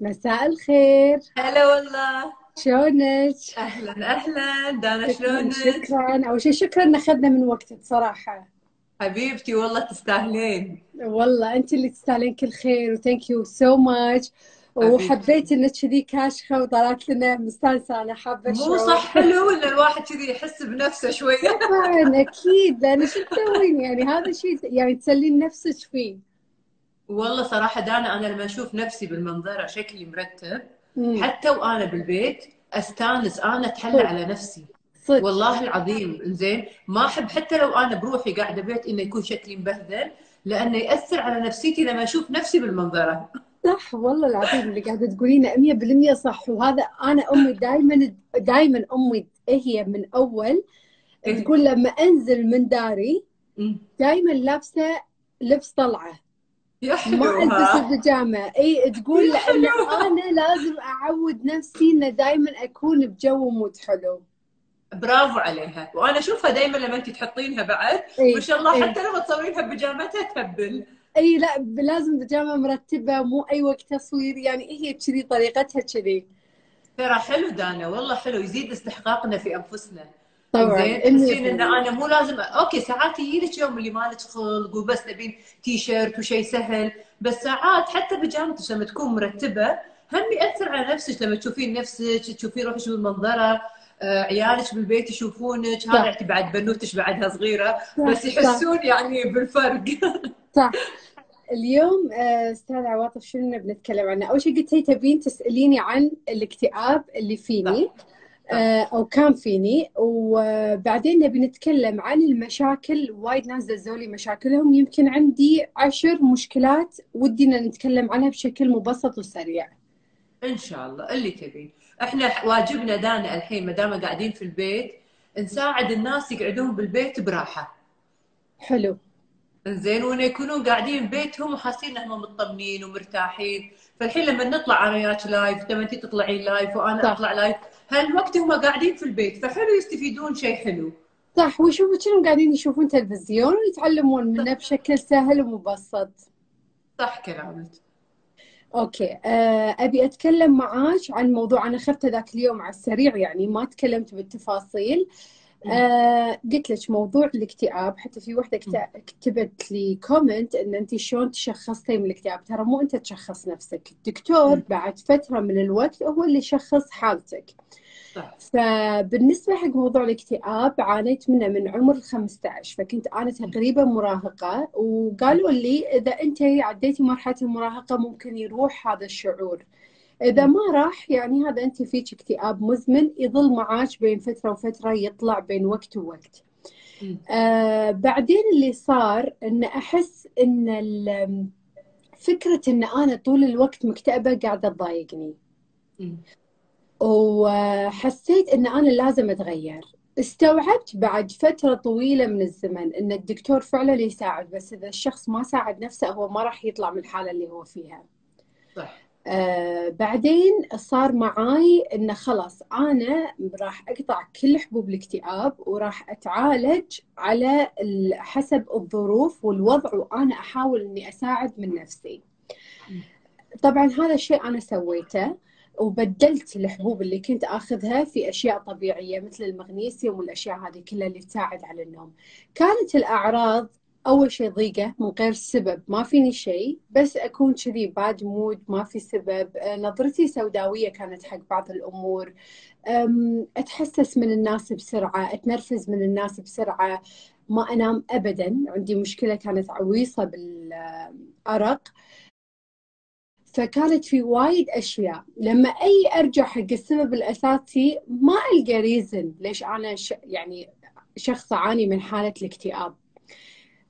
مساء الخير. هلا والله. شلونك؟ أهلا أهلا. دانا شلونك؟ شكرا. أول شيء شكرا ان أخذنا من وقتك صراحة. حبيبتي والله تستاهلين. والله أنت اللي تستاهلين كل خير و thank you so much وحبيت إنك كذي كاشخة وطلعت لنا مستانسه أنا حابة مو صح حلو إن الواحد كذي يحس بنفسه شوية. طبعا أكيد. لأن شو تسوين يعني؟ هذا شيء يعني تسلين نفسك فيه. والله صراحة دانا أنا لما أشوف نفسي بالمنظرة شكلي مرتب. امم حتى وأنا بالبيت أستانس أنا أتحلى على نفسي. صدق. والله العظيم زين ما أحب حتى لو أنا بروحي قاعدة بيت إنه يكون شكلي مبهذل لأنه يأثر على نفسيتي لما أشوف نفسي بالمنظرة. صح والله العظيم اللي قاعدة تقولينه 100% صح. وهذا أنا أمي دائما دائما أمي هي من أول إيه. تقول لما أنزل من داري. دائما لابسة لبس طلعة. يا ما حلو البس البيجامه إي تقول لأن أنا لازم أعود نفسي إنه دائما أكون بجو مود حلو. برافو عليها. وأنا أشوفها دائما لما انت تحطينها بعد ما إن شاء الله حتى لما تصورينها ببيجامتها تهبل. إي لا لازم بيجامه مرتبة مو أي وقت تصوير. يعني هي كذي طريقتها كذي. ترى حلو دانا والله حلو يزيد استحقاقنا في أنفسنا. طبعا زين تحسين ان 100% أنا مو لازم okay ساعات يجيلك يوم اللي مالك خلق وبس تبين تي شيرت وشيء سهل بس ساعات حتى بيجامتك لما تكون مرتبة هم يأثر على نفسك. لما تشوفين نفسك تشوفين روحك بالمنظره آه، عيالك بالبيت يشوفونك. هذا صح. بعد بنوتك بعدها صغيرة صح بس صح. يحسون يعني بالفرق. صح. اليوم آه، أستاذ عواطف شنو بنتكلم عنه؟ أول شيء قلت لي تبين تسأليني عن الاكتئاب اللي صح فيني. صح. أو كان فيني. وبعدين نبي نتكلم عن المشاكل. وايد ناس دزوا لي مشاكلهم. يمكن عندي عشر مشكلات ودي إن نتكلم عنها بشكل مبسط وسريع. إن شاء الله. اللي تبين إحنا واجبنا دانا الحين ما دام قاعدين في البيت نساعد الناس يقعدون بالبيت براحة. حلو. زين وإنه يكونون قاعدين ببيتهم وحاسين إنهم مطمنين ومرتاحين. فالحين لما نطلع أنا وياك live لما انت تطلعين live وأنا صح. أطلع live هالوقت هم قاعدين في البيت فحلو يستفيدون شيء حلو. صح ويشوفوا كأنهم قاعدين يشوفون تلفزيون ويتعلمون منه بشكل سهل ومبسط. صح كلامك. okay آه، أبي أتكلم معاك عن موضوع أنا اخذته ذاك اليوم على السريع يعني ما تكلمت بالتفاصيل. أمم. آه، قلت لك موضوع الاكتئاب حتى في وحدة كتبت لي كومنت إن انت شلون تشخصتي من الاكتئاب؟ ترى مو أنت تشخص نفسك الدكتور. بعد فترة من الوقت هو اللي يشخص حالتك. صح. فبالنسبة حق موضوع الاكتئاب عانيت منه من عمر ال 15 فكنت أنا تقريبا مراهقة وقالوا لي إذا أنت عديتي مرحلة المراهقة ممكن يروح هذا الشعور. إذا أمم. ما راح يعني هذا أنت فيك اكتئاب مزمن يظل معاك بين فترة وفترة يطلع بين وقت ووقت. آه بعدين اللي صار إن أحس إن ال- فكرة إن أنا طول الوقت مكتئبة قاعدة تضايقني. وحسيت إن أنا لازم أتغير استوعبت بعد فترة طويلة من الزمن إن الدكتور فعلا يساعد بس إذا الشخص ما ساعد نفسه هو ما راح يطلع من الحالة اللي هو فيها صح آه بعدين صار معاي إنه خلاص أنا راح أقطع كل حبوب الاكتئاب وراح أتعالج على حسب الظروف والوضع وأنا أحاول إني أساعد من نفسي. طبعا هذا الشيء أنا سويته وبدلت الحبوب اللي كنت آخذها في أشياء طبيعية مثل المغنيسيوم والأشياء هذه كلها اللي تساعد على النوم كانت الأعراض أول شيء ضيقة من غير سبب ما فيني شيء بس أكون كذي bad mood ما في سبب. آه، نظرتي سوداوية كانت حق بعض الأمور. أم، أتحسس من الناس بسرعة أتنرفز من الناس بسرعة ما أنام أبدا. عندي مشكلة كانت عويصة بالأرق. فكانت في وايد أشياء. لما أي أرجع حق السبب الأساسي ما ألقى ريزن ليش أنا ش... يعني شخص أعاني من حالة الاكتئاب.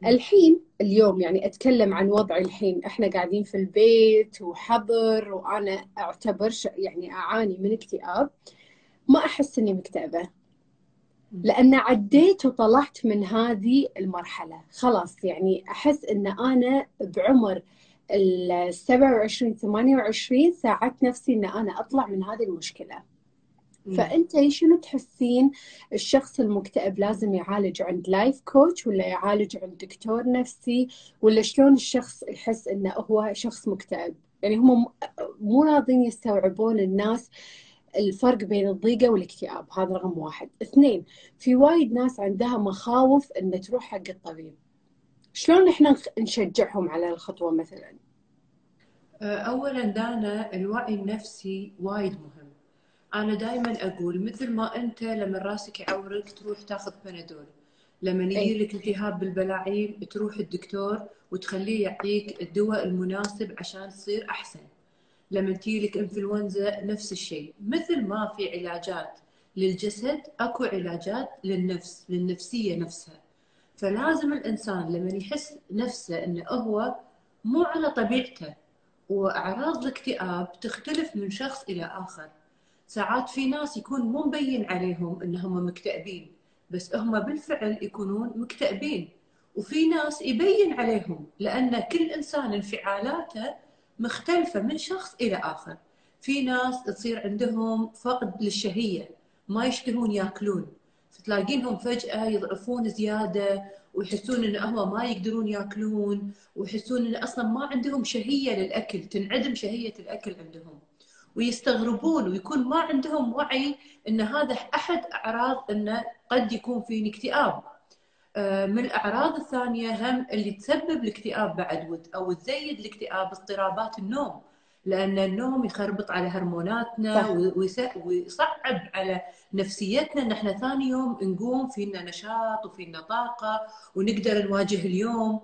الحين اليوم يعني أتكلم عن وضعي الحين. إحنا قاعدين في البيت وحظر وأنا أعتبر ش... يعني أعاني من اكتئاب. ما أحس إني مكتئبة. أمم. لأن عديت وطلعت من هذه المرحلة. خلاص يعني أحس إن أنا بعمر ال 27 28 ساعدت نفسي إن أنا أطلع من هذه المشكلة. فأنت شنو تحسين؟ الشخص المكتئب لازم يعالج عند لايف كوتش ولا يعالج عند دكتور نفسي؟ ولا شلون الشخص يحس إنه هو شخص مكتئب؟ يعني هم مو راضين يستوعبون الناس الفرق بين الضيقة والاكتئاب هذا رقم واحد. اثنين في وايد ناس عندها مخاوف إن تروح حق الطبيب. شلون إحنا نشجعهم على الخطوة مثلا؟ اولا دانا الوعي النفسي وايد مهم. أنا دائما أقول مثل ما أنت لما راسك يعورك تروح تاخذ بنادول لما يجي لك التهاب بالبلاعيم تروح الدكتور وتخليه يعطيك الدواء المناسب عشان تصير أحسن. لما تجي لك إنفلونزا نفس الشيء. مثل ما في علاجات للجسد أكو علاجات للنفس للنفسية نفسها. فلازم الإنسان لما يحس نفسه إنه هو مو على طبيعته وأعراض الاكتئاب تختلف من شخص إلى آخر. ساعات في ناس يكون مو مبين عليهم إنهم مكتئبين بس هم بالفعل يكونون مكتئبين. وفي ناس يبين عليهم لأن كل إنسان انفعالاته مختلفة من شخص إلى آخر. في ناس تصير عندهم فقد للشهية ما يشتهون ياكلون. فتلاقينهم فجأة يضعفون زيادة ويحسون إن هم ما يقدرون ياكلون ويحسون إن أصلا ما عندهم شهية للأكل تنعدم شهية الأكل عندهم. ويستغربون ويكون ما عندهم وعي إن هذا أحد أعراض انه قد يكون فيني اكتئاب آه، من الأعراض الثانية هم اللي تسبب الاكتئاب بعد أو تزيد الاكتئاب اضطرابات النوم لأن النوم يخربط على هرموناتنا ويصعب على نفسيتنا. ان إحنا ثاني يوم نقوم فينا نشاط وفينا طاقة ونقدر نواجه اليوم.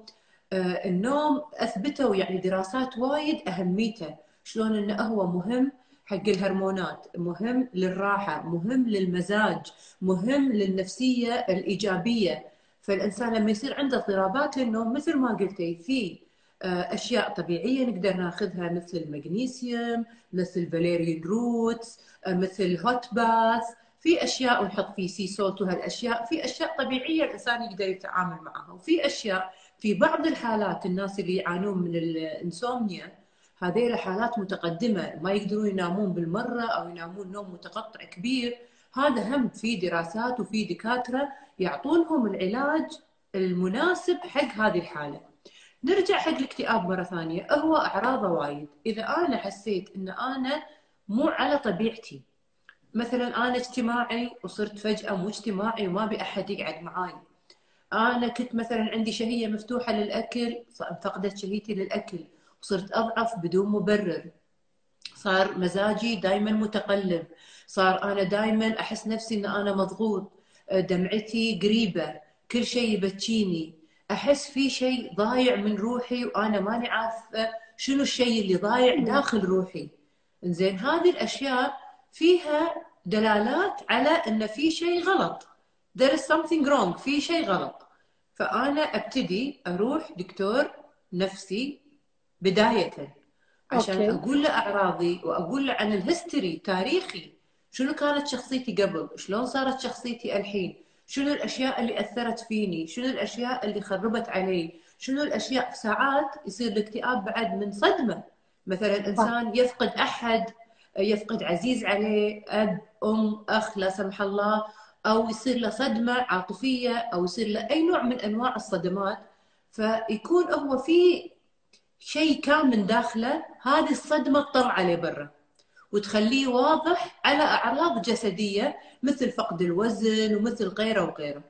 آه، النوم اثبتوا يعني دراسات وايد أهميته. شلون إنه هو مهم حق الهرمونات مهم للراحة مهم للمزاج مهم للنفسية الإيجابية. فالإنسان لما يصير عنده اضطرابات للنوم مثل ما قلتي في آه، أشياء طبيعية نقدر ناخذها مثل المغنيسيوم مثل valerian roots آه، مثل hot bath. في أشياء ونحط فيه sea salt وهالاشياء في أشياء طبيعية الإنسان يقدر يتعامل معها. وفي أشياء في بعض الحالات الناس اللي يعانون من الإنسومنيا هذيل حالات متقدمة ما يقدرون ينامون بالمرة أو ينامون نوم متقطع كبير. هذا هم في دراسات وفي دكاترة يعطونهم العلاج المناسب حق هذه الحالة. نرجع حق الاكتئاب مرة ثانية. هو اعراضه وايد. إذا أنا حسيت إن أنا مو على طبيعتي مثلا أنا اجتماعي وصرت فجأة مو اجتماعي وما أبي أحد يقعد معاي. أنا كنت مثلا عندي شهية مفتوحة للأكل فقدت شهيتي للأكل. وصرت أضعف بدون مبرر. صار مزاجي دائما متقلب. صار أنا دائما أحس نفسي إن أنا مضغوط. دمعتي قريبة. كل شيء يبكيني. أحس في شيء ضايع من روحي وأنا ماني عارفة شنو الشيء اللي ضايع داخل روحي. زين هذه الأشياء فيها دلالات على إن في شيء غلط. There is something wrong. في شيء غلط. فأنا أبتدي أروح دكتور نفسي بدايه عشان okay. أقول له أعراضي وأقول له عن ال history تاريخي شنو كانت شخصيتي قبل؟ شلون صارت شخصيتي الحين؟ شنو الأشياء اللي أثرت فيني؟ شنو الأشياء اللي خربت علي؟ شنو الأشياء؟ ساعات يصير الاكتئاب بعد من صدمة. مثلا إنسان يفقد أحد يفقد عزيز عليه أب أم أخ لا سمح الله أو يصير له صدمة عاطفية أو يصير له أي نوع من أنواع الصدمات. فيكون هو في شيء كان من داخله هذه الصدمة تطلع عليه برا. وتخليه واضح على أعراض جسدية مثل فقد الوزن ومثل غيره وغيره.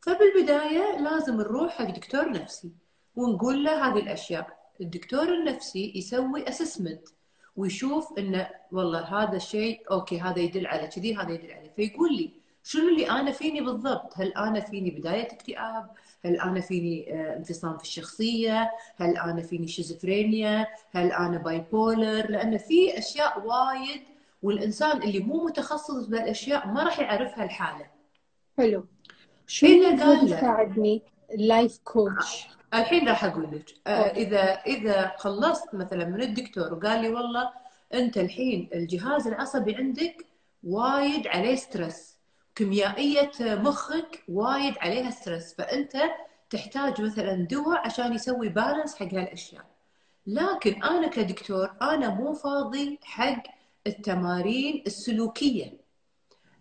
فبالبداية لازم نروح حق دكتور نفسي ونقول له هذه الأشياء. الدكتور النفسي يسوي assessment ويشوف إنه والله هذا الشيء okay هذا يدل على كذي هذا يدل على فيقول لي شنو اللي أنا فيني بالضبط؟ هل أنا فيني بداية اكتئاب؟ هل أنا فيني آه، انفصام في الشخصية؟ هل أنا فيني شيزوفرينيا؟ هل أنا bipolar لأن في أشياء وايد والإنسان اللي مو متخصص بالاشياء ما راح يعرفها الحاله حلو. شو اللي يساعدني؟ ال life coach الحين راح أقول لك. آه إذا إذا خلصت مثلا من الدكتور وقال لي والله أنت الحين الجهاز العصبي عندك وايد عليه stress كيميائية مخك وايد عليها stress فأنت تحتاج مثلا دواء عشان يسوي balance حق هالأشياء. لكن أنا كدكتور أنا مو فاضي حق التمارين السلوكية.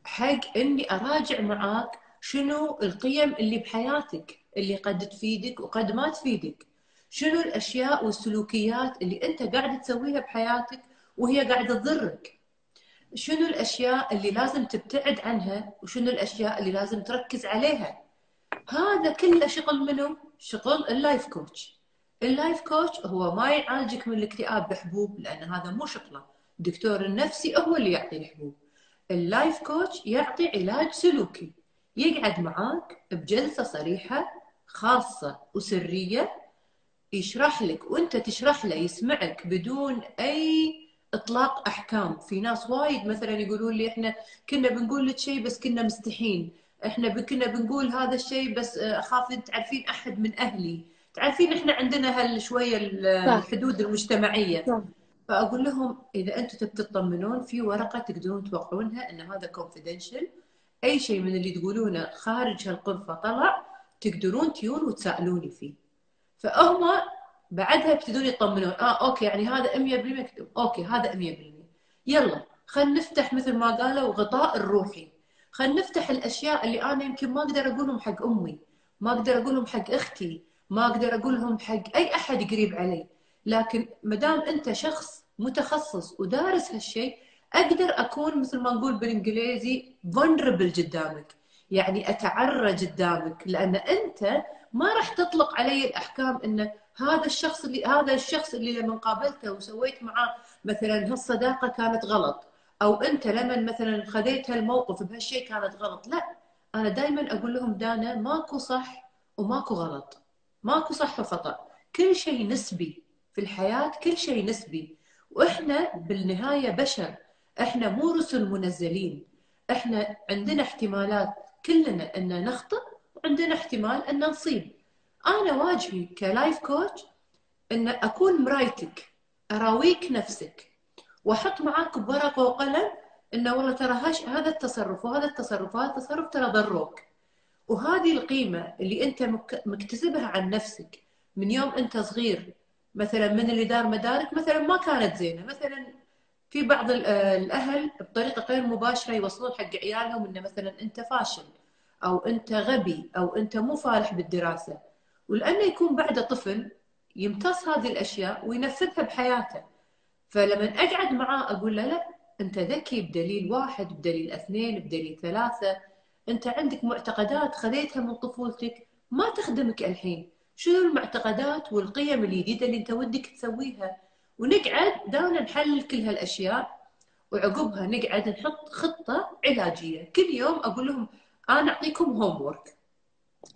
حق إني أراجع معاك شنو القيم اللي بحياتك اللي قد تفيدك وقد ما تفيدك. شنو الأشياء والسلوكيات اللي أنت قاعد تسويها بحياتك وهي قاعدة تضرك؟ شنو الأشياء اللي لازم تبتعد عنها وشنو الأشياء اللي لازم تركز عليها؟ هذا كله شغل منو شغل ال life coach. ال life coach هو ما يعالجك من الاكتئاب بحبوب لأن هذا مو شغلة. الدكتور النفسي هو اللي يعطي الحبوب. ال life coach يعطي علاج سلوكي. يقعد معاك بجلسة صريحة خاصة وسرية يشرح لك وأنت تشرح له يسمعك بدون أي إطلاق أحكام. في ناس وايد مثلا يقولون لي إحنا كنا بنقول لك شيء بس كنا مستحين إحنا كنا بنقول هذا الشيء بس أخاف تعرفين أحد من أهلي. تعرفين إحنا عندنا هال شوية الحدود المجتمعية. صح. فأقول لهم إذا أنتم تبي تطمنون في ورقة تقدرون توقعونها إن هذا confidential أي شيء من اللي تقولونه خارج هالغرفه طلع تقدرون تيون وتسألوني فيه. فهم بعدها يبتدون يطمنون. آه okay يعني هذا 100% مكتوب. okay هذا 100% يلا خلينا نفتح مثل ما قالوا غطاء الروحي خلينا نفتح الأشياء اللي أنا يمكن ما أقدر أقولهم حق أمي ما أقدر أقولهم حق أختي ما أقدر أقولهم حق أي أحد قريب علي. لكن ما دام أنت شخص متخصص ودارس هالشيء أقدر أكون مثل ما نقول بالإنجليزي vulnerable قدامك. يعني أتعرى قدامك. لأن أنت ما راح تطلق علي الأحكام إنه هذا الشخص اللي هذا الشخص اللي لما قابلته وسويت معاه مثلا هالصداقة كانت غلط أو أنت لما مثلا خذيت هالموقف بهالشيء كانت غلط لا أنا دائما أقول لهم دانا ماكو صح وماكو غلط ماكو صح وخطأ كل شيء نسبي في الحياة كل شيء نسبي وإحنا بالنهاية بشر إحنا مو رسل منزلين إحنا عندنا احتمالات كلنا أن نخطئ وعندنا احتمال أن نصيب. أنا واجبي ك life coach إن أكون مرايتك أراويك نفسك وأحط معاك بورقة وقلم انه والله ترى هذا التصرف وهذا التصرف وهذا التصرف ترى ضروك. وهذه القيمة اللي أنت مكتسبها عن نفسك من يوم أنت صغير مثلا من اللي دار مدارك مثلا ما كانت زينة مثلا في بعض الأهل بطريقة غير مباشرة يوصلون حق عيالهم انه مثلا أنت فاشل أو أنت غبي أو أنت مو فالح بالدراسة. ولأنه يكون بعده طفل يمتص هذه الأشياء وينفذها بحياته. فلما اقعد معاه أقول له لا أنت ذكي بدليل واحد بدليل اثنين بدليل ثلاثة. أنت عندك معتقدات خذيتها من طفولتك ما تخدمك الحين. شنو المعتقدات والقيم الجديدة اللي أنت ودك تسويها؟ ونقعد دائما نحلل كل هالأشياء وعقبها نقعد نحط خطة علاجية. كل يوم أقول لهم أنا أعطيكم هوم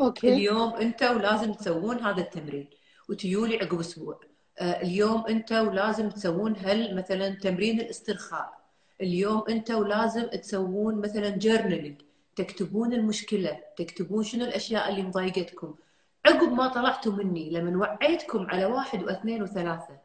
أوكي. اليوم أنت ولازم تسوون هذا التمرين. وتيولي عقب أسبوع. آه، اليوم أنت ولازم تسوون هل مثلا تمرين الاسترخاء. اليوم أنت ولازم تسوون مثلا جورنالينج تكتبون المشكلة. تكتبون شنو الأشياء اللي مضايقتكم. عقب ما طلعتوا مني لما وعيتكم على واحد واثنين وثلاثة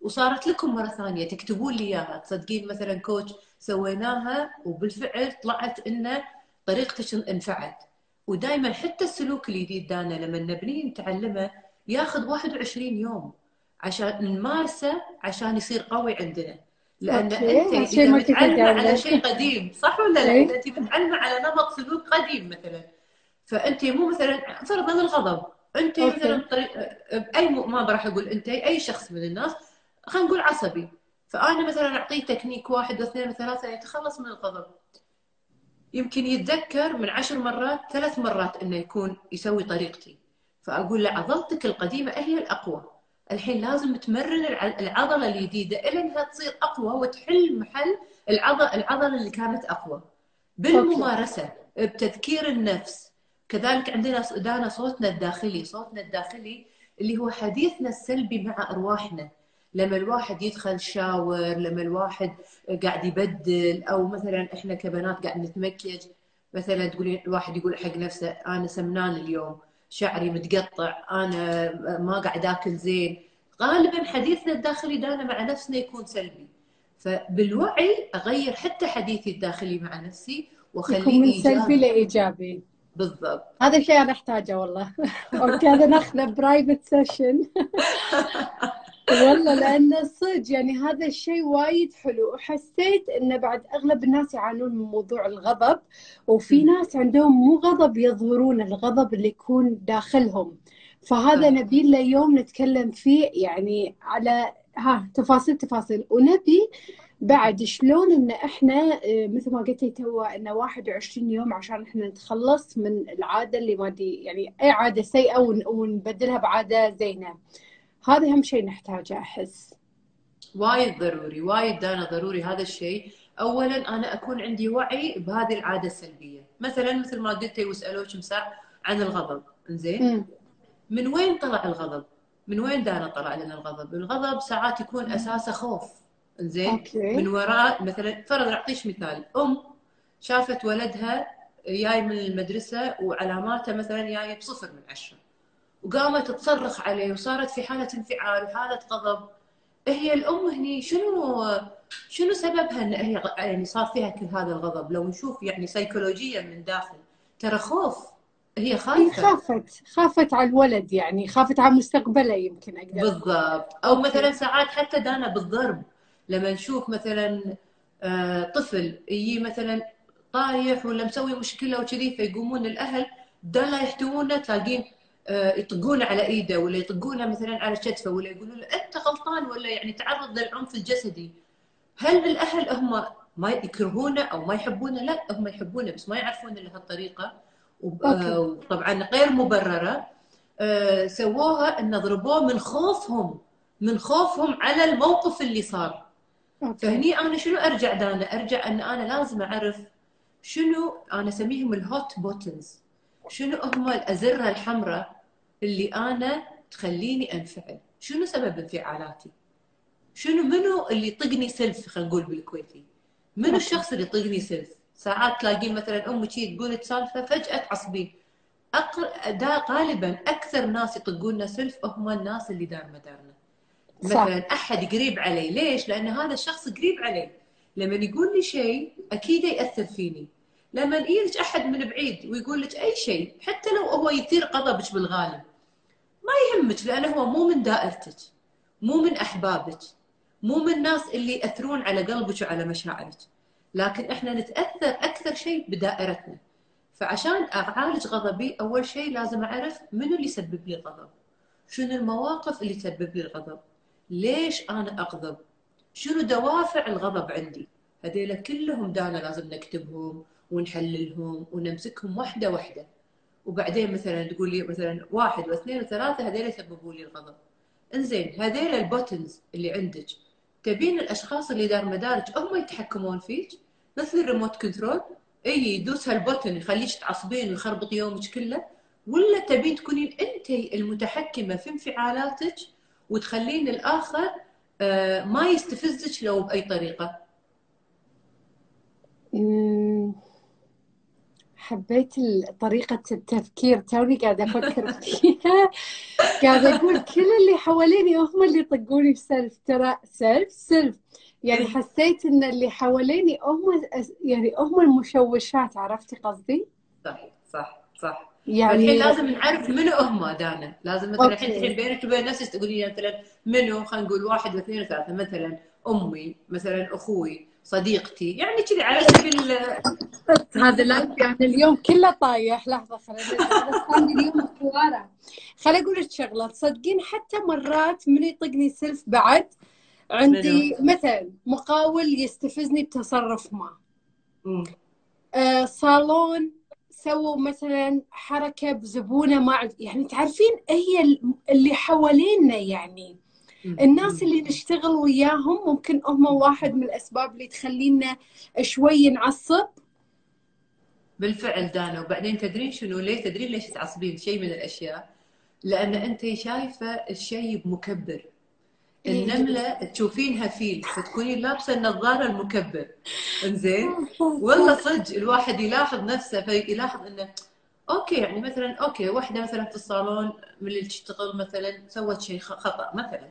وصارت لكم مرة ثانية تكتبون لي إياها تصدقين مثلا كوتش سويناها وبالفعل طلعت إنه طريقتك انفعت. ودائما حتى السلوك الجديد دانا لما نبنيه نتعلمه ياخذ 21 يوم عشان نمارسه عشان يصير قوي عندنا لأن okay. أنت إذا متعلمه على شيء قديم صح ولا لا؟ إذا أنت متعلمه على نمط سلوك قديم مثلا فأنت مو مثلا فرضا الغضب أنت okay. مثلا باي ما راح أقول أنت أي شخص من الناس خلينا نقول عصبي فأنا مثلا أعطيه تكنيك واحد واثنين وثلاثة يتخلص من الغضب يمكن يتذكر من عشر مرات ثلاث مرات إنه يكون يسوي طريقتي. فأقول له عضلتك القديمة هي الأقوى؟ الحين لازم تمرن العضلة الجديده إلى أنها تصير أقوى وتحل محل العضلة اللي كانت أقوى. بالممارسة بتذكير النفس. كذلك عندنا دانا صوتنا الداخلي صوتنا الداخلي اللي هو حديثنا السلبي مع أرواحنا. لما الواحد يدخل شاور لما الواحد قاعد يبدل أو مثلا إحنا كبنات قاعد نتمكيج مثلا تقولين الواحد يقول حق نفسه أنا سمنان اليوم شعري متقطع أنا ما قاعد آكل زين. غالبا حديثنا الداخلي دانا مع نفسنا يكون سلبي. فبالوعي أغير حتى حديثي الداخلي مع نفسي واخليه من سلبي لإيجابي. بالضبط. هذا الشيء أنا أحتاجه والله. okay هذا ناخذه private session والله لأن صدق يعني هذا الشيء وايد حلو. وحسيت انه بعد أغلب الناس يعانون من موضوع الغضب وفي ناس عندهم مو غضب يظهرون الغضب اللي يكون داخلهم. فهذا نبي له يوم نتكلم فيه يعني على ها تفاصيل تفاصيل. ونبي بعد شلون إن إحنا آه، مثل ما قلتي تو إنه 21 يوم عشان إحنا نتخلص من العادة اللي ما دي يعني أي عادة سيئة ونبدلها بعادة زينة. هذا أهم شيء نحتاجه أحس. وايد ضروري وايد دانا ضروري هذا الشيء. اولا أنا أكون عندي وعي بهذه العادة السلبية. مثلا مثل ما قلتي وسالوك مساع عن الغضب. زين من وين طلع الغضب؟ من وين دانا طلع لنا الغضب؟ الغضب ساعات يكون أساسه خوف. زين من وراء مثلا فرض اعطيش مثال. أم شافت ولدها جاي من المدرسة وعلاماته مثلا جاية بصفر من عشرة. وقامت تصرخ عليه وصارت في حالة انفعال وحالة غضب. هي الأم هني شنو شنو سببها إن هي يعني صار فيها كل هذا الغضب؟ لو نشوف يعني سيكولوجيا من داخل ترى خوف. هي خايفة. خافت خافت على الولد يعني خافت على مستقبله يمكن أقدر بالضبط. أو مثلا ساعات حتى دانا بالضرب. لما نشوف مثلا آه، طفل يجي مثلا طايح ولا مسوي مشكلة وكذي فيقومون الأهل لا يحتوونه تلاقين آه، يطقونه على إيده ولا يطقونه مثلا على كتفه ولا يقولون له أنت غلطان ولا يعني تعرض للعنف الجسدي. هل الأهل هم ما يكرهونه أو ما يحبونه؟ لا هم يحبونه بس ما يعرفون لهالطريقه وطبعا غير مبررة. آه، سووها إن ضربوه من خوفهم من خوفهم على الموقف اللي صار. okay. فهني أنا شنو أرجع دانا؟ أرجع إن أنا لازم أعرف شنو أنا أسميهم ال hot buttons شنو هم الأزرة الحمراء اللي أنا تخليني أنفعل. شنو سبب انفعالاتي؟ شنو منو اللي يطقني سلف خلينا نقول بالكويتي؟ منو الشخص اللي يطقني سلف؟ ساعات تلاقين مثلا أمك تقول سالفه فجأة تعصبين. أقر... دا غالبا أكثر ناس يطقوننا سلف هم الناس اللي دار مدارنا. مثلا أحد قريب علي ليش؟ لأن هذا الشخص قريب علي. لما يقول لي شيء أكيد يأثر فيني. لما يجيك أحد من بعيد ويقول لك أي شيء حتى لو هو يثير غضبك بالغالب ما يهمك لأنه هو مو من دائرتك مو من أحبابك مو من الناس اللي يأثرون على قلبك وعلى مشاعرك. لكن إحنا نتأثر أكثر شيء بدائرتنا. فعشان أعالج غضبي أول شيء لازم أعرف منو اللي يسبب لي الغضب شنو المواقف اللي تسبب لي الغضب؟ ليش أنا أغضب؟ شنو دوافع الغضب عندي؟ هذيلا كلهم دانا لازم نكتبهم. ونحللهم ونمسكهم واحدة واحدة وبعدين مثلا تقول لي مثلا واحد واثنين وثلاثة هذيلا يسببوا لي الغضب. إنزين هذيلا ال buttons اللي عندك تبين الأشخاص اللي دار مدارك هم يتحكمون فيك؟ مثل ال remote control؟ إي يدوس هال button يخليك تعصبين ويخربط يومك كله؟ ولا تبين تكونين أنت المتحكمة في انفعالاتك وتخلين الآخر آه، ما يستفزك لو بأي طريقة؟ حبيت طريقة التفكير. توني قاعدة أفكر فيها. قاعدة أقول كل اللي حواليني هم اللي يطقوني بسلف ترى سلف سلف يعني إيه. حسيت إن اللي حواليني هم يعني هم المشوشات. عرفتي قصدي؟ صح صح صح. يعني الحين لازم نعرف منو هم دانا. لازم مثلا الحين بينك وبين نفسك تقولي لي مثلا منو؟ خلينا نقول واحد واثنين وثلاثة مثلا أمي مثلا أخوي. صديقتي. يعني كذي على سبيل هذا اللايف يعني اليوم كله طايح. لحظة خليني اليوم خواره خليني أقول لك شغلة. تصدقين حتى مرات من يطقني سلف بعد عندي مثلا مقاول يستفزني بتصرف ما. آه صالون سووا مثلا حركة بزبونة ما يعني تعرفين هي اللي حوالينا يعني الناس اللي نشتغل وياهم ممكن هم واحد من الأسباب اللي تخلينا شوي نعصب. بالفعل دانا وبعدين تدرين شنو؟ ليه تدرين ليش تعصبين؟ شيء من الأشياء. لأن أنت شايفة الشيء بمكبر. إيه. النملة تشوفينها فيل فتكونين لابسة النظارة المكبر. إنزين؟ والله صدق الواحد يلاحظ نفسه فيلاحظ إنه okay يعني مثلا okay واحدة مثلا في الصالون من اللي تشتغل مثلا سوت شيء خطأ مثلا.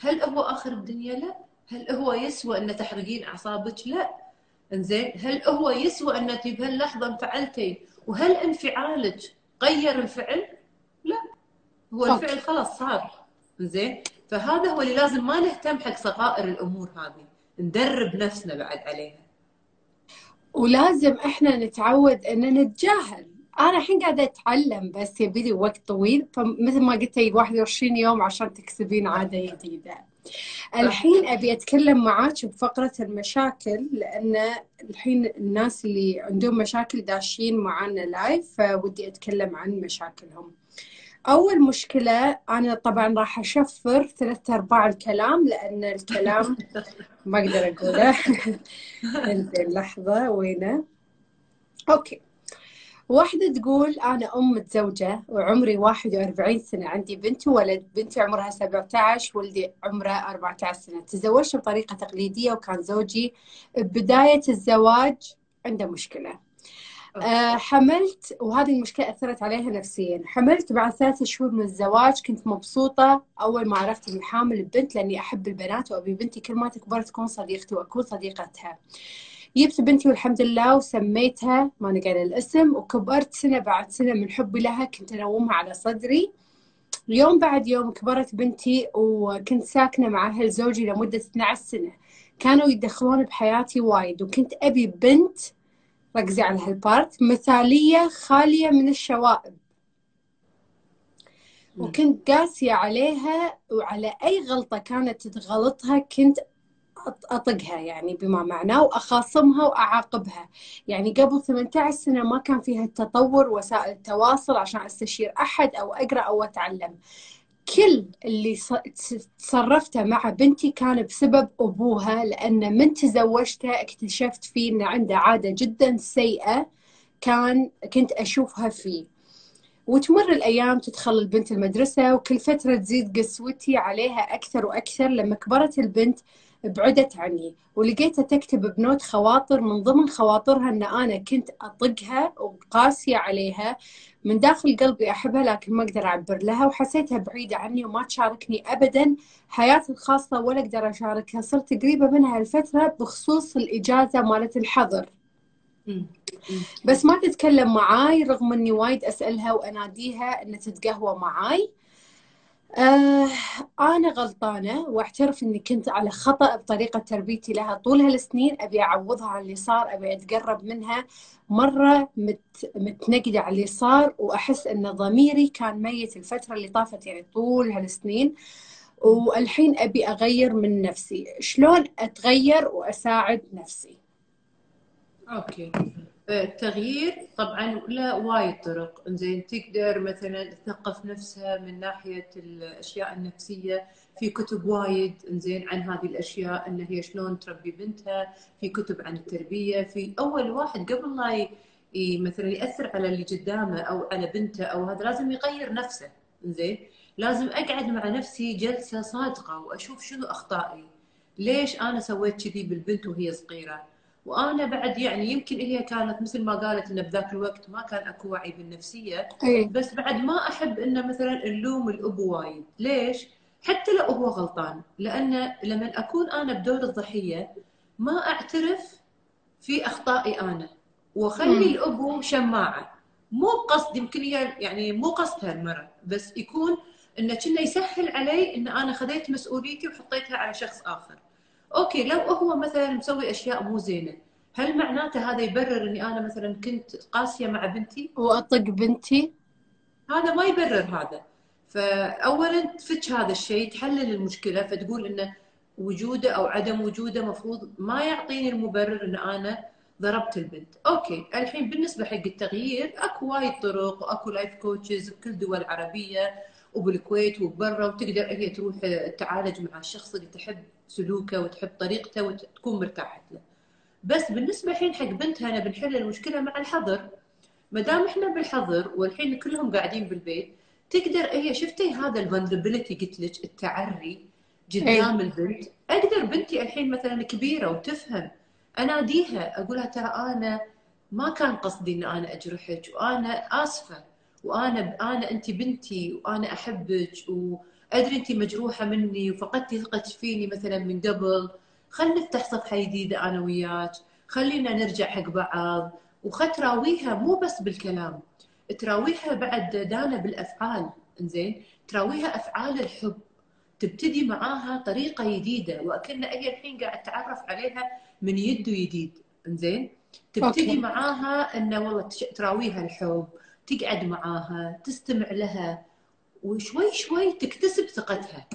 هل هو آخر الدنيا؟ لا. هل هو يسوى أن تحرقين أعصابك؟ لا. إنزين. هل هو يسوى أن انت بهاللحظه انفعلتي وهل انفعالك غير الفعل؟ لا. هو الفعل خلاص صار. زين فهذا هو اللي لازم ما نهتم حق صغائر الأمور هذه. ندرب نفسنا بعد عليها. ولازم إحنا نتعود أن نتجاهل أنا الحين قاعدة أتعلم بس يبي لي وقت طويل فمثل ما قلت لي 21 يوم عشان تكسبين عادة جديدة. الحين أبي أتكلم معاك بفقرة المشاكل لأن الحين الناس اللي عندهم مشاكل داشين معانا live فودي أتكلم عن مشاكلهم. أول مشكلة أنا طبعا راح أشفر ثلاثة أرباع الكلام لأن الكلام ما أقدر أقوله. لحظة وينه؟ okay. واحدة تقول أنا أم متزوجة وعمري 41 سنة عندي بنت وولد بنتي عمرها 17 ولدي عمره 14 سنة. تزوجت بطريقة تقليدية وكان زوجي ببداية الزواج عنده مشكلة. آه حملت وهذه المشكلة أثرت عليها نفسيا. حملت بعد ثلاثة شهور من الزواج كنت مبسوطة. أول ما عرفت إني حامل ببنت لأني أحب البنات وأبي بنتي كل ما تكبر تكون صديقتي وأكون صديقتها. جبت بنتي والحمد لله وسميتها ما نقل الاسم وكبرت سنة بعد سنة من حبي لها كنت أنومها على صدري. يوم بعد يوم كبرت بنتي وكنت ساكنة مع أهل زوجي لمدة 12 سنة. كانوا يتدخلون بحياتي وايد وكنت أبي بنت ركزي على هالبارت مثالية خالية من الشوائب. وكنت قاسية عليها وعلى أي غلطة كانت تغلطها كنت أطقها يعني بما معناه وأخاصمها وأعاقبها. يعني قبل 18 سنة ما كان فيها التطور وسائل التواصل عشان أستشير أحد أو أقرأ أو أتعلم. كل اللي تصرفته مع بنتي كان بسبب أبوها لأن من تزوجتها اكتشفت فيه إنه عنده عادة جدا سيئة كان كنت أشوفها فيه. وتمر الأيام تدخل البنت المدرسة وكل فترة تزيد قسوتي عليها أكثر وأكثر. لما كبرت البنت بعدت عني. ولقيتها تكتب بنوت خواطر من ضمن خواطرها إن أنا كنت أطقها وقاسية عليها. من داخل قلبي أحبها لكن ما أقدر أعبر لها وحسيتها بعيدة عني وما تشاركني ابدا حياتي الخاصة ولا أقدر أشاركها. صرت قريبة منها الفترة بخصوص الإجازة مالت الحظر. بس ما تتكلم معاي رغم إني وايد أسألها وأناديها إن تتقهوى معاي. آه أنا غلطانة وأعترف إني كنت على خطأ بطريقة تربيتي لها. طول هالسنين أبي أعوضها على اللي صار أبي أتقرب منها. مرة متندمة على اللي صار وأحس إن ضميري كان ميت الفترة اللي طافت يعني طول هالسنين. والحين أبي أغير من نفسي. شلون أتغير وأساعد نفسي؟ okay. التغيير طبعا له وايد طرق. زين تقدر مثلا تثقف نفسها من ناحية الأشياء النفسية. في كتب وايد زين عن هذه الأشياء إن هي شلون تربي بنتها. في كتب عن التربية. في أول واحد قبل لا مثلا يأثر على اللي قدامه أو على بنته أو هذا لازم يغير نفسه. زين لازم أقعد مع نفسي جلسة صادقة وأشوف شنو أخطائي. ليش أنا سويت كذي بالبنت وهي صغيرة؟ وأنا بعد يعني يمكن هي كانت مثل ما قالت انه بذاك الوقت ما كان أكو وعي بالنفسية أي. بس بعد ما أحب انه مثلا نلوم الأب وايد. ليش؟ حتى لو هو غلطان. لأن لما أكون أنا بدور الضحية ما أعترف في أخطائي أنا. وأخلي الأب شماعة. مو بقصد يمكن هي يعني مو قصدها المرة بس يكون انه كنا يسهل علي إن أنا خذيت مسؤوليتي وحطيتها على شخص آخر. أوكي لو هو مثلا مسوي أشياء مو زينة هل معناته هذا يبرر إني أنا مثلا كنت قاسية مع بنتي؟ واطق بنتي؟ هذا ما يبرر هذا. فاولا تفتش هذا الشيء تحلل المشكلة فتقول إنه وجوده أو عدم وجوده مفروض ما يعطيني المبرر إن أنا ضربت البنت. okay الحين بالنسبة حق التغيير أكو وايد طرق واكو life coaches بكل دول العربيه وبالكويت وبرا وتقدر هي تروح تعالج مع الشخص اللي تحب. سلوكه وتحب طريقته وتكون مرتاحة له بس بالنسبة الحين حق بنتها أنا بنحل المشكلة مع الحظر. ما دام إحنا بالحظر والحين كلهم قاعدين بالبيت تقدر هي شفتي هذا الفولنربيلتي قلت لك التعري قدام البنت؟ أقدر بنتي الحين مثلا كبيرة وتفهم أناديها أقول لها ترى أنا ما كان قصدي إن أنا أجرحك وأنا آسفة وأنا أنا انت بنتي وأنا أحبك وادري انت مجروحة مني وفقدتي ثقتك فيني مثلا من قبل. خلينا نفتح صفحة جديدة أنا وياك. خلينا نرجع حق بعض. وخل تراويها مو بس بالكلام. تراويها بعد دانا بالأفعال. إنزين؟ تراويها أفعال الحب. تبتدي معاها طريقة جديدة. وكأن هي الحين قاعد تعرف عليها من يد ويديد. إنزين؟ تبتدي. معاها إنه والله تراويها الحب. تقعد معاها تستمع لها. وشوي شوي تكتسب ثقتها.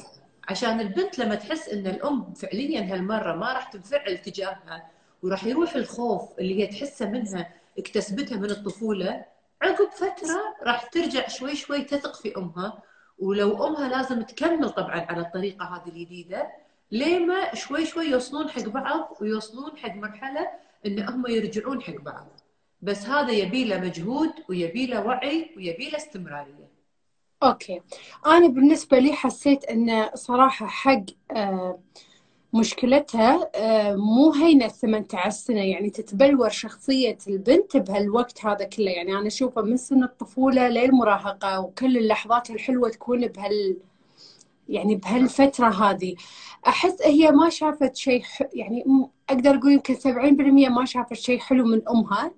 عشان البنت لما تحس إن الأم فعليا هالمرة ما راح تنفعل تجاهها وراح يروح الخوف اللي هي تحسه منها اكتسبتها من الطفولة عقب فترة راح ترجع شوي شوي تثق في أمها. ولو أمها لازم تكمل طبعا على الطريقة هذه الجديدة لما شوي شوي يوصلون حق بعض ويوصلون حق مرحلة إن هم يرجعون حق بعض. بس هذا يبي له مجهود ويبي له وعي ويبي له استمرارية. أوكي. أنا بالنسبة لي حسيت إن صراحة حق آه مشكلتها آه، مو هينة 18 سنة. يعني تتبلور شخصية البنت بهالوقت هذا كله. يعني أنا أشوفه من سن الطفولة للمراهقة وكل اللحظات الحلوة تكون بهال يعني بهالفترة هذه. أحس هي ما شافت شيء يعني أقدر أقول يمكن 70% ما شافت شيء حلو من أمها.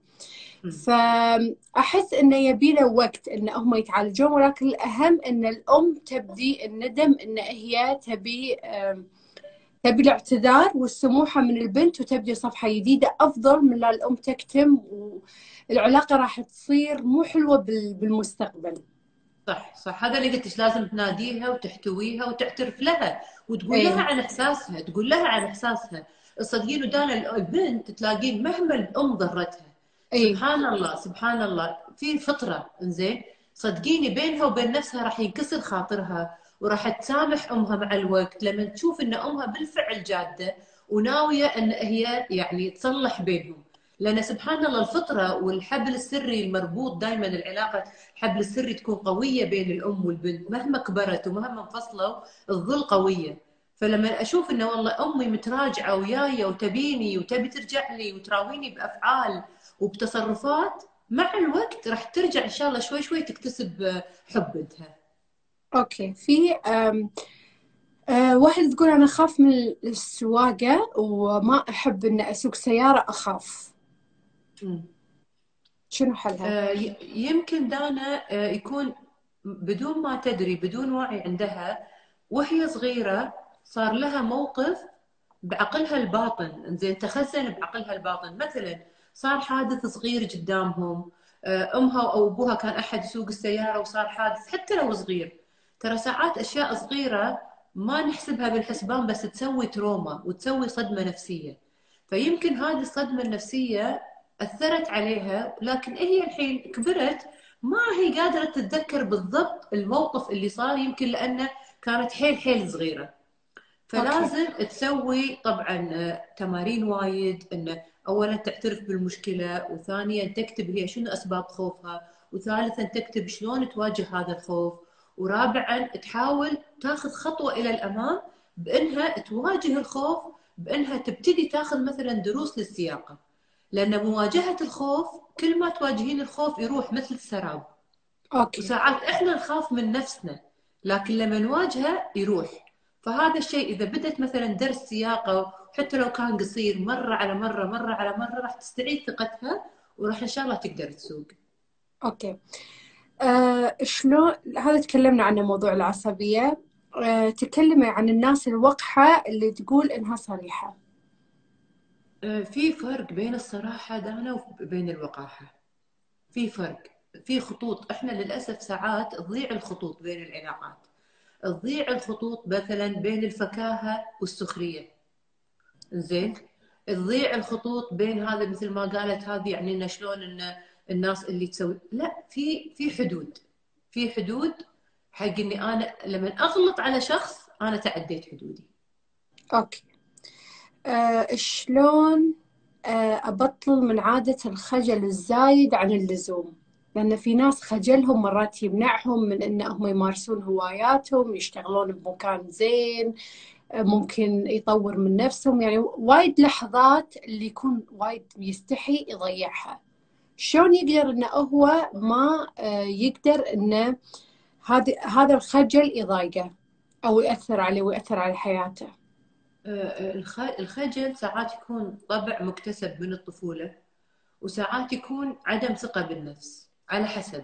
فأحس إنه يبي له وقت إن هم يتعالجون ولكن الأهم إن الأم تبدي الندم إن هي تبي تبي الاعتذار والسموحة من البنت وتبدي صفحة جديدة أفضل من لا الأم تكتم والعلاقة راح تصير مو حلوة بالمستقبل. صح صح. هذا اللي قلت لازم تناديها وتحتويها وتعترف لها وتقول أيه. لها عن إحساسها تقول لها عن إحساسها. الصدقين ودانا البنت تلاقين مهما الأم ضرتها. أيه. سبحان الله سبحان الله. في فطرة إنزين صدقيني بينها وبين نفسها راح ينكسر خاطرها وراح تسامح أمها مع الوقت. لما تشوف إن أمها بالفعل جادة وناوية إن هي يعني تصلح بينهم. لأن سبحان الله الفطرة والحبل السري المربوط دائما العلاقة الحبل السري تكون قوية بين الأم والبنت. مهما كبرت ومهما انفصلوا الظل قوية. فلما أشوف انه والله أمي متراجعة وياي وتبيني وتبي ترجع لي وتراويني بأفعال وبتصرفات مع الوقت راح ترجع إن شاء الله شوي شوي تكتسب حب بنتها. أوكي. في أه واحدة تقول أنا أخاف من السواقة وما أحب إن أسوق سيارة أخاف. شنو حلها؟ أه يمكن دانا يكون بدون ما تدري بدون وعي عندها وهي صغيرة صار لها موقف بعقلها الباطن. زين تخزن بعقلها الباطن. مثلا صار حادث صغير قدامهم. آه، أمها أو أبوها كان أحد يسوق السيارة وصار حادث حتى لو صغير. ترى ساعات أشياء صغيرة ما نحسبها بالحسبان بس تسوي trauma وتسوي صدمة نفسية. فيمكن هذه الصدمة النفسية أثرت عليها لكن هي الحين كبرت ما هي قادرة تتذكر بالضبط الموقف اللي صار يمكن لأنه كانت حيل حيل صغيرة. فلازم okay. تسوي طبعا تمارين وايد إنه اولا تعترف بالمشكلة وثانيا تكتب هي شنو أسباب خوفها وثالثا تكتب شلون تواجه هذا الخوف ورابعا تحاول تاخذ خطوة إلى الأمام بإنها تواجه الخوف بإنها تبتدي تاخذ مثلا دروس للسياقة. لأن مواجهة الخوف كل ما تواجهين الخوف يروح مثل السراب. أوكي. وساعات إحنا نخاف من نفسنا لكن لما نواجهه يروح. فهذا الشيء إذا بدت مثلا درس سياقة حتى لو كان قصير مرة على مرة مرة على مرة راح تستعيد ثقتها وراح إن شاء الله تقدر تسوق. أوكي. آه شلون هذا تكلمنا عنه موضوع العصبية. آه تكلمي عن الناس الوقحة اللي تقول إنها صريحة. آه في فرق بين الصراحة دانا وبين الوقاحة. في فرق في خطوط. إحنا للأسف ساعات تضيع الخطوط بين العلاقات. تضيع الخطوط مثلا بين الفكاهة والسخرية. زين تضيع الخطوط بين هذا مثل ما قالت هذه يعني إنه شلون انه الناس اللي تسوي لا في في حدود. في حدود حق إني أنا لما أغلط على شخص أنا تعديت حدودي. أوكي. أه شلون أه أبطل من عادة الخجل الزايد عن اللزوم؟ لأن في ناس خجلهم مرات يمنعهم من انهم يمارسون هواياتهم يشتغلون بمكان زين آه، ممكن يطور من نفسهم. يعني وايد لحظات اللي يكون وايد يستحي يضيعها. شلون يقدر إنه هو ما آه، يقدر انه هذا هذا الخجل يضايقه أو يأثر عليه ويأثر على حياته؟ آه، الخجل ساعات يكون طبع مكتسب من الطفولة وساعات يكون عدم ثقة بالنفس. على حسب.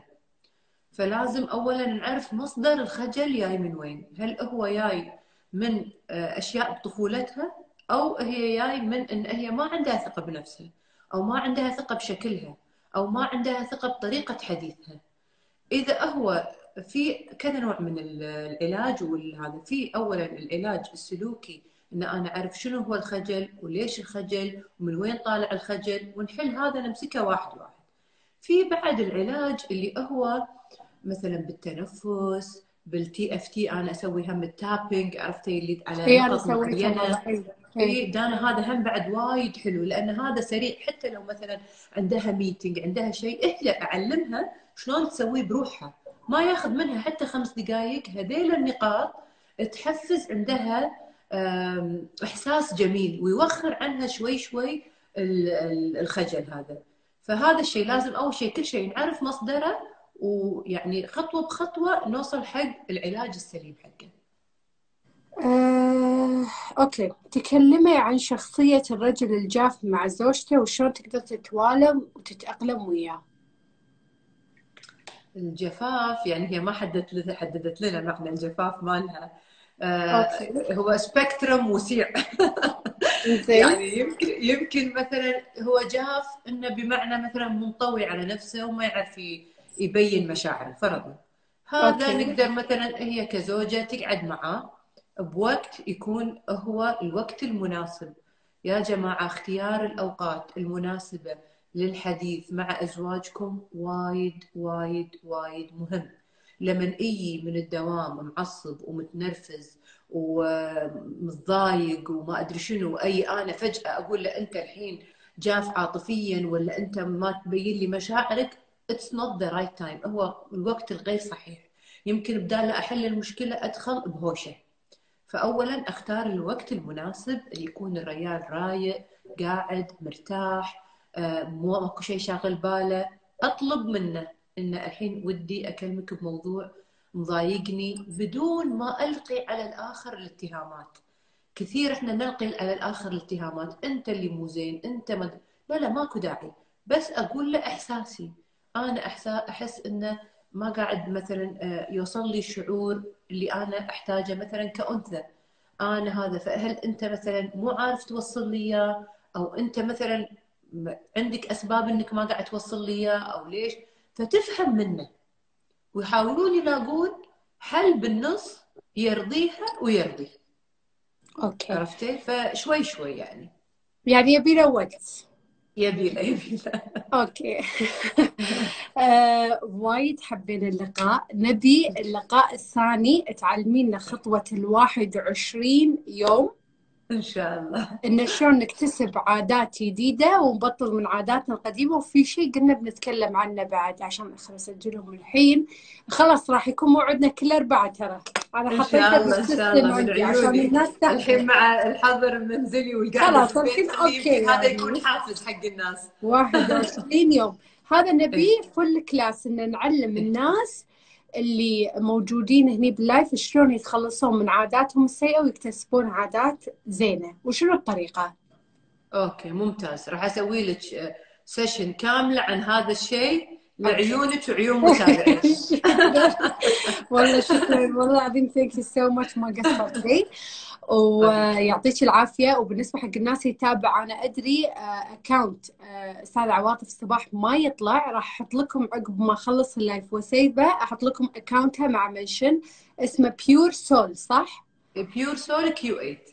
فلازم اولا نعرف مصدر الخجل جاي من وين. هل هو جاي من آه، أشياء بطفولتها أو هي جاي من إن هي ما عندها ثقة بنفسها أو ما عندها ثقة بشكلها أو ما عندها ثقة بطريقة حديثها. إذا هو في كذا نوع من العلاج وهذا في اولا العلاج السلوكي إن أنا أعرف شنو هو الخجل وليش الخجل ومن وين طالع الخجل ونحل هذا نمسكه واحد واحد. في بعد العلاج اللي هو مثلا بالتنفس بال EFT أنا أسوي هم ال tapping عرفتي اللي على نقط معينة. إي دانا هذا هم بعد وايد حلو لأن هذا سريع. حتى لو مثلا عندها meeting عندها شيء أهلا أعلمها شلون تسويه بروحها. ما ياخذ منها حتى خمس دقائق هذيل النقاط تحفز عندها إحساس جميل ويوخر عنها شوي شوي الخجل هذا. فهذا الشيء لازم أول شيء كل شيء نعرف مصدره ويعني خطوة بخطوة نوصل حق العلاج السليم حقه. آه، okay تكلمي عن شخصية الرجل الجاف مع زوجته وشلون تقدر تتوالم وتتأقلم وياه. الجفاف يعني هي ما حددت حددت لنا معنى الجفاف مالها آه هو spectrum وسيع. يعني يمكن يمكن مثلا هو جاف إنه بمعنى مثلا منطوي على نفسه وما يعرف يبين مشاعره فرضا. هذا okay. نقدر مثلا هي كزوجة تقعد معاه بوقت يكون هو الوقت المناسب. يا جماعة اختيار الأوقات المناسبة للحديث مع أزواجكم وايد وايد وايد مهم. لما أجي من الدوام معصب ومتنرفز ومتضايق وما أدري شنو أي أنا فجأة أقول له أنت الحين جاف عاطفيا ولا أنت ما تبين لي مشاعرك it's not the right time هو الوقت الغير صحيح. يمكن بدال أحل المشكلة أدخل بهوشة. فاولا أختار الوقت المناسب اللي يكون الريال رايق قاعد مرتاح آه، مو ماكو شيء شاغل باله أطلب منه. انه الحين ودي أكلمك بموضوع مضايقني بدون ما ألقي على الآخر الاتهامات. كثير إحنا نلقي على الآخر الاتهامات. أنت اللي مو زين أنت مد... لا لا ماكو داعي. بس أقول له إحساسي. أنا أحس إنه ما قاعد مثلا آه، يوصل لي الشعور اللي أنا أحتاجه مثلا كأنثى. أنا هذا فهل أنت مثلا مو عارف توصل لي إياه؟ أو أنت مثلا عندك أسباب إنك ما قاعد توصل لي إياه؟ أو ليش؟ فتفهم منه ويحاولون يلاقون حل بالنص يرضيها ويرضي. okay. عرفتي؟ فشوي شوي يعني. يعني يبي له وقت. يبي له يبي له. okay. آه، وايد حبينا اللقاء. نبي اللقاء الثاني تعلمينا خطوة الواحد وعشرين يوم. إن شاء الله. إن شلون نكتسب عادات جديدة ونبطل من عاداتنا القديمة وفي شيء قلنا بنتكلم عنه بعد عشان خلينا نسجلهم الحين. خلاص راح يكون موعدنا كل اربعاء ترى. أنا حطيته بال system عندي عشان الناس الحين مع الحظر المنزلي والقعده خلاص الحين okay هذا يكون حافز حق الناس. 21 يوم. هذا نبي full class إن نعلم الناس اللي موجودين هني بال live شلون يتخلصون من عاداتهم السيئة ويكتسبون عادات زينة؟ وشنو الطريقة؟ okay ممتاز. راح أسوي لك session كاملة عن هذا الشيء لعيونك وعيون متابعيك والله شكرا. والله العظيم thank you so much ما قصرتي ويعطيك العافية. وبالنسبة حق الناس يتابع أنا أدري account آه، آه، أستاذ عواطف الصباح ما يطلع. راح أحط لكم عقب ما أخلص ال live و save ه أحط لكم account ها مع mention اسمه Pure Soul صح؟ Pure Soul Q8